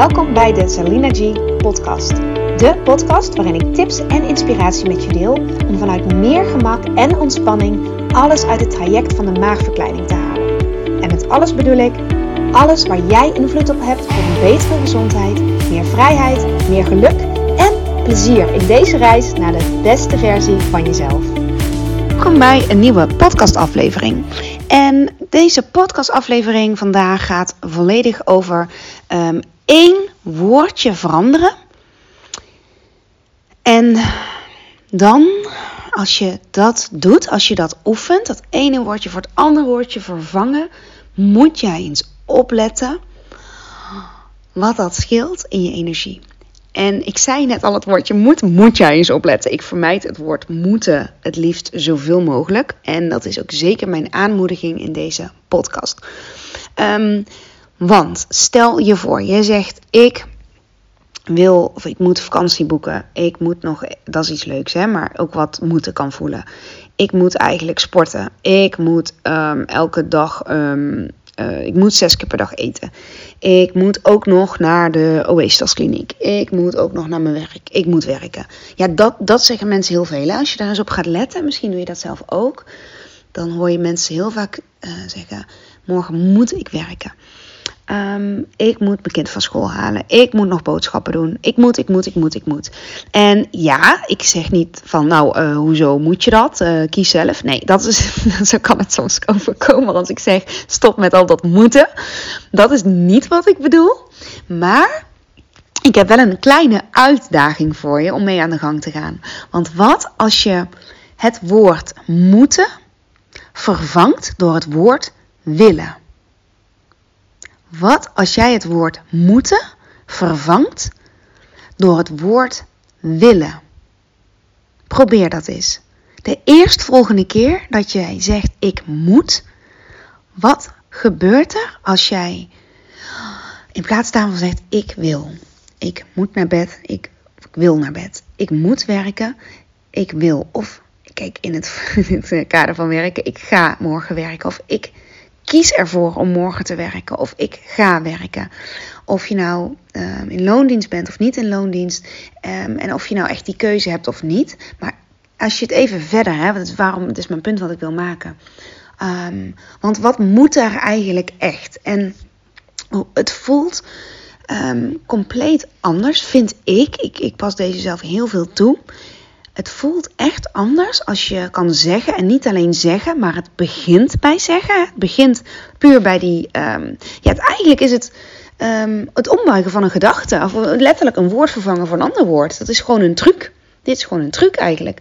Welkom bij de Salina G podcast. De podcast waarin ik tips en inspiratie met je deel om vanuit meer gemak en ontspanning alles uit het traject van de maagverkleining te halen. En met alles bedoel ik alles waar jij invloed op hebt voor een betere gezondheid, meer vrijheid, meer geluk en plezier in deze reis naar de beste versie van jezelf. Welkom bij een nieuwe podcastaflevering. En deze podcastaflevering vandaag gaat volledig over um, één woordje veranderen. En dan, als je dat doet, als je dat oefent, dat ene woordje voor het andere woordje vervangen, moet jij eens opletten wat dat scheelt in je energie. En ik zei net al het woordje moet, moet jij eens opletten. Ik vermijd het woord moeten het liefst zoveel mogelijk. En dat is ook zeker mijn aanmoediging in deze podcast. Um, want stel je voor, je zegt ik wil of ik moet vakantie boeken. Ik moet nog, dat is iets leuks hè, maar ook wat moeten kan voelen. Ik moet eigenlijk sporten. Ik moet um, elke dag, um, uh, ik moet zes keer per dag eten. Ik moet ook nog naar de obesitaskliniek. Ik moet ook nog naar mijn werk. Ik moet werken. Ja, dat, dat zeggen mensen heel veel. Als je daar eens op gaat letten, misschien doe je dat zelf ook. Dan hoor je mensen heel vaak uh, zeggen: Morgen moet ik werken. Um, ik moet mijn kind van school halen. Ik moet nog boodschappen doen. Ik moet, ik moet, ik moet, ik moet. En ja, ik zeg niet van nou, uh, hoezo moet je dat? Uh, kies zelf. Nee, dat is, zo kan het soms overkomen als ik zeg stop met al dat moeten. Dat is niet wat ik bedoel. Maar ik heb wel een kleine uitdaging voor je om mee aan de gang te gaan. Want wat als je het woord moeten vervangt door het woord willen? Wat als jij het woord moeten vervangt door het woord willen? Probeer dat eens. De eerstvolgende keer dat jij zegt ik moet, wat gebeurt er als jij in plaats daarvan zegt ik wil? Ik moet naar bed, ik, wil naar bed. Ik moet werken, ik wil. Of kijk, in het, in het kader van werken, ik ga morgen werken. Of ik kies ervoor om morgen te werken of ik ga werken. Of je nou um, in loondienst bent of niet in loondienst. Um, en of je nou echt die keuze hebt of niet. Maar als je het even verder, hè, want waarom, het is mijn punt wat ik wil maken. Um, want wat moet er eigenlijk echt? En het voelt compleet anders, vind ik. ik. Ik pas deze zelf heel veel toe. Het voelt echt anders als je kan zeggen. En niet alleen zeggen, maar het begint bij zeggen. Het begint puur bij die. Um, ja, eigenlijk is het. Um, het ombuigen van een gedachte. Of letterlijk een woord vervangen voor een ander woord. Dat is gewoon een truc. Dit is gewoon een truc eigenlijk.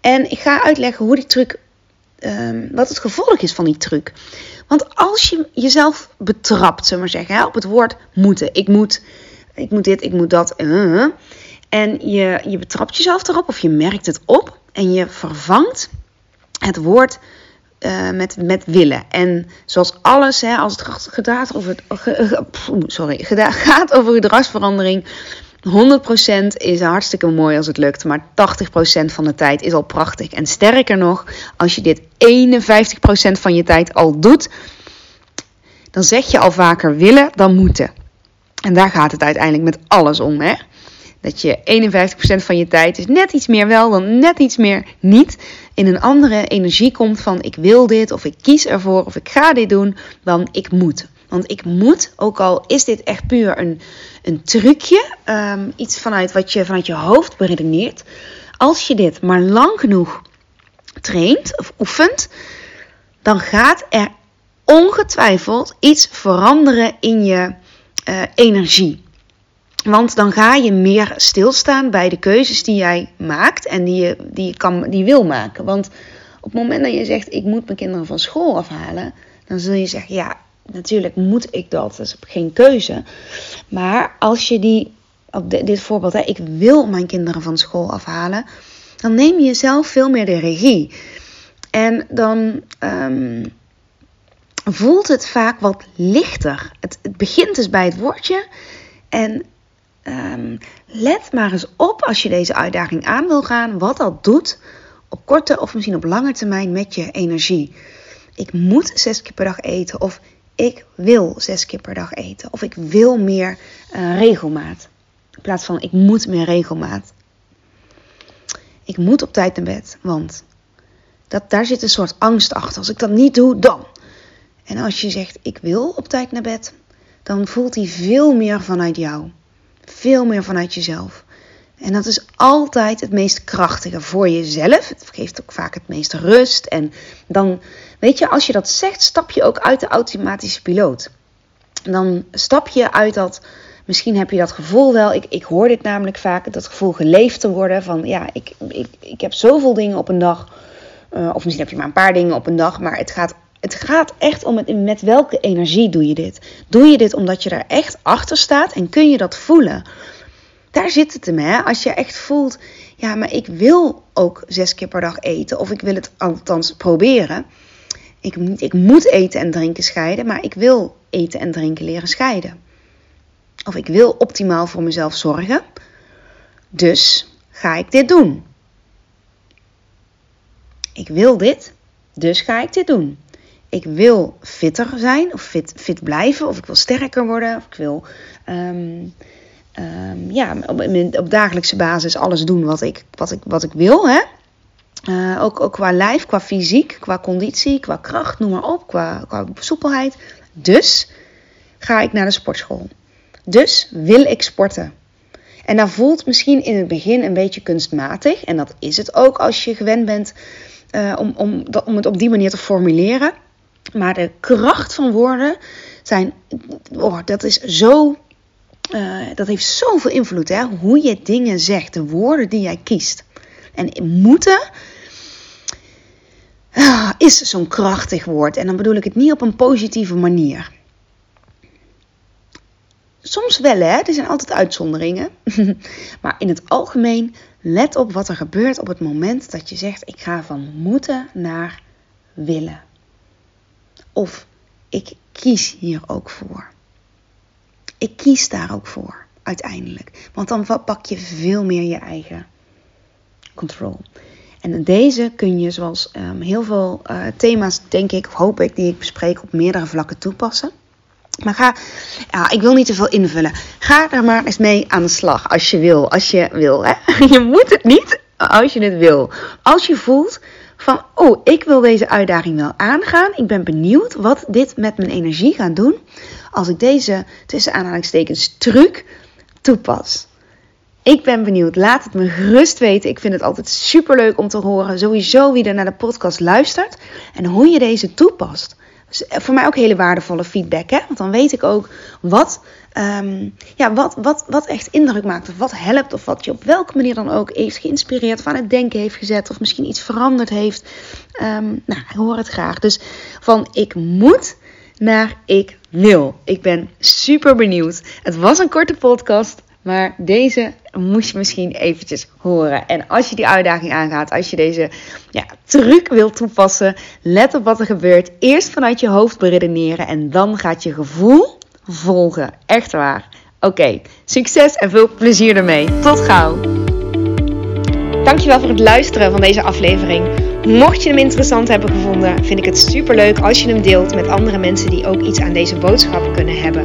En ik ga uitleggen hoe die truc. Um, wat het gevolg is van die truc. Want als je jezelf betrapt, zullen we maar zeggen, op het woord moeten. Ik moet, ik moet dit, ik moet dat. Uh, en je, je betrapt jezelf erop of je merkt het op en je vervangt het woord uh, met, met willen. En zoals alles, hè, als het gaat over, sorry, gaat over gedragsverandering, 100% is hartstikke mooi als het lukt, maar 80% van de tijd is al prachtig. En sterker nog, als je dit 51% van je tijd al doet, dan zeg je al vaker willen dan moeten. En daar gaat het uiteindelijk met alles om, hè? Dat je 51% van je tijd is net iets meer wel dan net iets meer niet. In een andere energie komt van ik wil dit of ik kies ervoor of ik ga dit doen dan ik moet. Want ik moet, ook al is dit echt puur een, een trucje, um, iets vanuit wat je vanuit je hoofd beredeneert. Als je dit maar lang genoeg traint of oefent, dan gaat er ongetwijfeld iets veranderen in je uh, energie. Want dan ga je meer stilstaan bij de keuzes die jij maakt en die je, die kan, die wil maken. Want op het moment dat je zegt: Ik moet mijn kinderen van school afhalen, dan zul je zeggen: Ja, natuurlijk moet ik dat. Dat is geen keuze. Maar als je die, op dit voorbeeld, hè, ik wil mijn kinderen van school afhalen, dan neem je zelf veel meer de regie. En dan. Um, voelt het vaak wat lichter. Het, het begint dus bij het woordje. En Um, let maar eens op als je deze uitdaging aan wil gaan, wat dat doet op korte of misschien op lange termijn met je energie. Ik moet zes keer per dag eten of ik wil zes keer per dag eten. Of ik wil meer uh, regelmaat. In plaats van ik moet meer regelmaat. Ik moet op tijd naar bed, want dat, daar zit een soort angst achter. Als ik dat niet doe, dan. En als je zegt ik wil op tijd naar bed, dan voelt hij veel meer vanuit jou. Veel meer vanuit jezelf. En dat is altijd het meest krachtige voor jezelf. Het geeft ook vaak het meest rust. En dan, weet je, als je dat zegt, stap je ook uit de automatische piloot. Dan stap je uit dat, misschien heb je dat gevoel wel. Ik, ik hoor dit namelijk vaak, dat gevoel geleefd te worden. Van ja, ik, ik, ik heb zoveel dingen op een dag. Uh, of misschien heb je maar een paar dingen op een dag. Maar het gaat, het gaat echt om met welke energie doe je dit. Doe je dit omdat je er echt achter staat en kun je dat voelen? Daar zit het hem, hè? Als je echt voelt, ja, maar ik wil ook zes keer per dag eten. Of ik wil het althans proberen. Ik, ik moet eten en drinken scheiden, maar ik wil eten en drinken leren scheiden. Of ik wil optimaal voor mezelf zorgen. Dus ga ik dit doen. Ik wil dit, dus ga ik dit doen. Ik wil fitter zijn of fit, fit blijven, of ik wil sterker worden, of ik wil um, um, ja, op, op, dagelijkse basis alles doen wat ik, wat ik, wat ik wil. Hè? Uh, ook, ook qua lijf, qua fysiek, qua conditie, qua kracht, noem maar op, qua, qua soepelheid. Dus ga ik naar de sportschool. Dus wil ik sporten. En dat voelt misschien in het begin een beetje kunstmatig. En dat is het ook als je gewend bent uh, om, om, om het op die manier te formuleren. Maar de kracht van woorden zijn, oh, dat is zo uh, dat heeft zoveel invloed, hè? Hoe je dingen zegt, de woorden die jij kiest. En moeten uh, is zo'n krachtig woord. En dan bedoel ik het niet op een positieve manier. Soms wel, hè? Er zijn altijd uitzonderingen. maar in het algemeen, let op wat er gebeurt op het moment dat je zegt: ik ga van moeten naar willen. Of ik kies hier ook voor ik kies daar ook voor, uiteindelijk. Want dan pak je veel meer je eigen control. En deze kun je, zoals um, heel veel uh, thema's, denk ik, of hoop ik, die ik bespreek, op meerdere vlakken toepassen. Maar ga, ja, ik wil niet te veel invullen. Ga er maar eens mee aan de slag als je wil. Als je wil, hè? Je moet het niet als je het wil. Als je voelt van, oh, ik wil deze uitdaging wel aangaan. Ik ben benieuwd wat dit met mijn energie gaat doen als ik deze tussen aanhalingstekens truc toepas. Ik ben benieuwd. Laat het me gerust weten. Ik vind het altijd super leuk om te horen. Sowieso wie er naar de podcast luistert en hoe je deze toepast. Voor mij ook hele waardevolle feedback. Hè? Want dan weet ik ook wat, ehm, ja, wat, wat, wat echt indruk maakt. Of wat helpt. Of wat je op welke manier dan ook heeft geïnspireerd. Aan het denken heeft gezet. Of misschien iets veranderd heeft. Um, nou, ik hoor het graag. Dus van ik moet naar ik wil. Ik ben super benieuwd. Het was een korte podcast, maar deze moest je misschien eventjes horen. En als je die uitdaging aangaat, als je deze ja, truc wilt toepassen, let op wat er gebeurt. Eerst vanuit je hoofd beredeneren en dan gaat je gevoel volgen. Echt waar. Oké, succes en veel plezier ermee. Tot gauw. Dankjewel voor het luisteren van deze aflevering. Mocht je hem interessant hebben gevonden, vind ik het super leuk als je hem deelt met andere mensen die ook iets aan deze boodschap kunnen hebben.